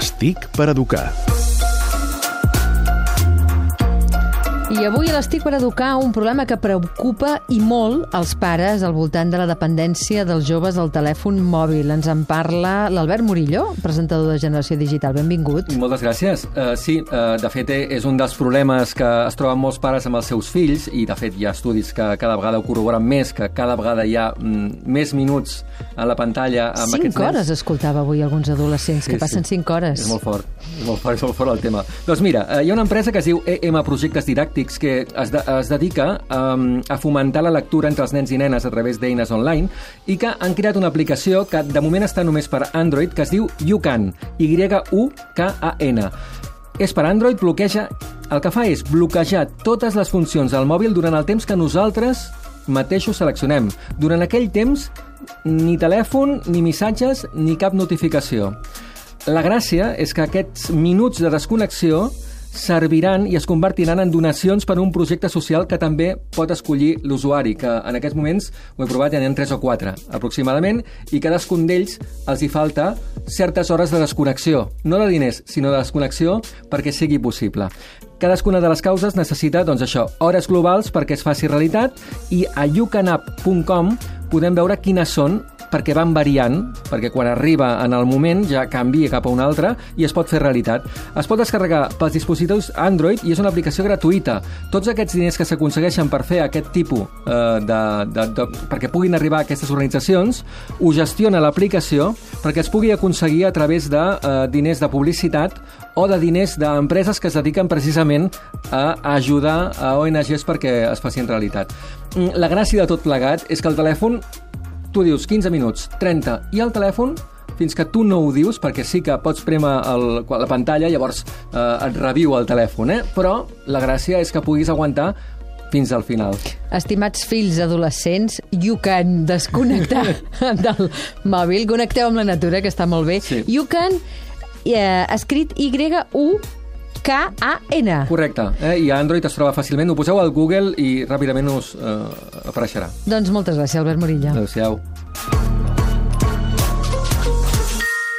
L'estic per educar. I avui a l'Estic per Educar un problema que preocupa i molt els pares al voltant de la dependència dels joves al telèfon mòbil. Ens en parla l'Albert Murillo, presentador de Generació Digital. Benvingut. Moltes gràcies. Uh, sí, uh, de fet, eh, és un dels problemes que es troben molts pares amb els seus fills i, de fet, hi ha estudis que cada vegada ho corroboren més, que cada vegada hi ha mm, més minuts a la pantalla amb cinc aquests nens. hores escoltava avui alguns adolescents Sí, que passen sí. cinc hores. És molt fort, és molt fort, és molt fort el tema. Doncs mira, hi ha una empresa que es diu EM Projectes Didàctics que es, de, es dedica um, a fomentar la lectura entre els nens i nenes a través d'eines online i que han creat una aplicació que de moment està només per Android que es diu YouCan, Y-U-K-A-N. És per Android, bloqueja... El que fa és bloquejar totes les funcions del mòbil durant el temps que nosaltres mateixos seleccionem. Durant aquell temps, ni telèfon, ni missatges, ni cap notificació. La gràcia és que aquests minuts de desconnexió serviran i es convertiran en donacions per a un projecte social que també pot escollir l'usuari, que en aquests moments ho he provat, ja n'hi ha 3 o 4 aproximadament, i cadascun d'ells els hi falta certes hores de desconnexió, no de diners, sinó de desconnexió perquè sigui possible. Cadascuna de les causes necessita, doncs això, hores globals perquè es faci realitat i a youcanapp.com podem veure quines són perquè van variant, perquè quan arriba en el moment ja canvia cap a un altre i es pot fer realitat. Es pot descarregar pels dispositius Android i és una aplicació gratuïta. Tots aquests diners que s'aconsegueixen per fer aquest tipus eh, de, de, de, perquè puguin arribar a aquestes organitzacions, ho gestiona l'aplicació perquè es pugui aconseguir a través de eh, diners de publicitat o de diners d'empreses que es dediquen precisament a ajudar a ONGs perquè es facin realitat. Mm, La gràcia de tot plegat és que el telèfon tu dius 15 minuts, 30, i el telèfon fins que tu no ho dius, perquè sí que pots prémer el, la pantalla, llavors eh, et reviu el telèfon, eh? però la gràcia és que puguis aguantar fins al final. Estimats fills adolescents, you can desconnectar del mòbil. Connecteu amb la natura, que està molt bé. Sí. You can, eh, escrit Y-U K-A-N. Correcte, eh? i a Android es troba fàcilment, ho poseu al Google i ràpidament us eh, apareixerà. Doncs moltes gràcies, Albert Murillo. Adéu-siau.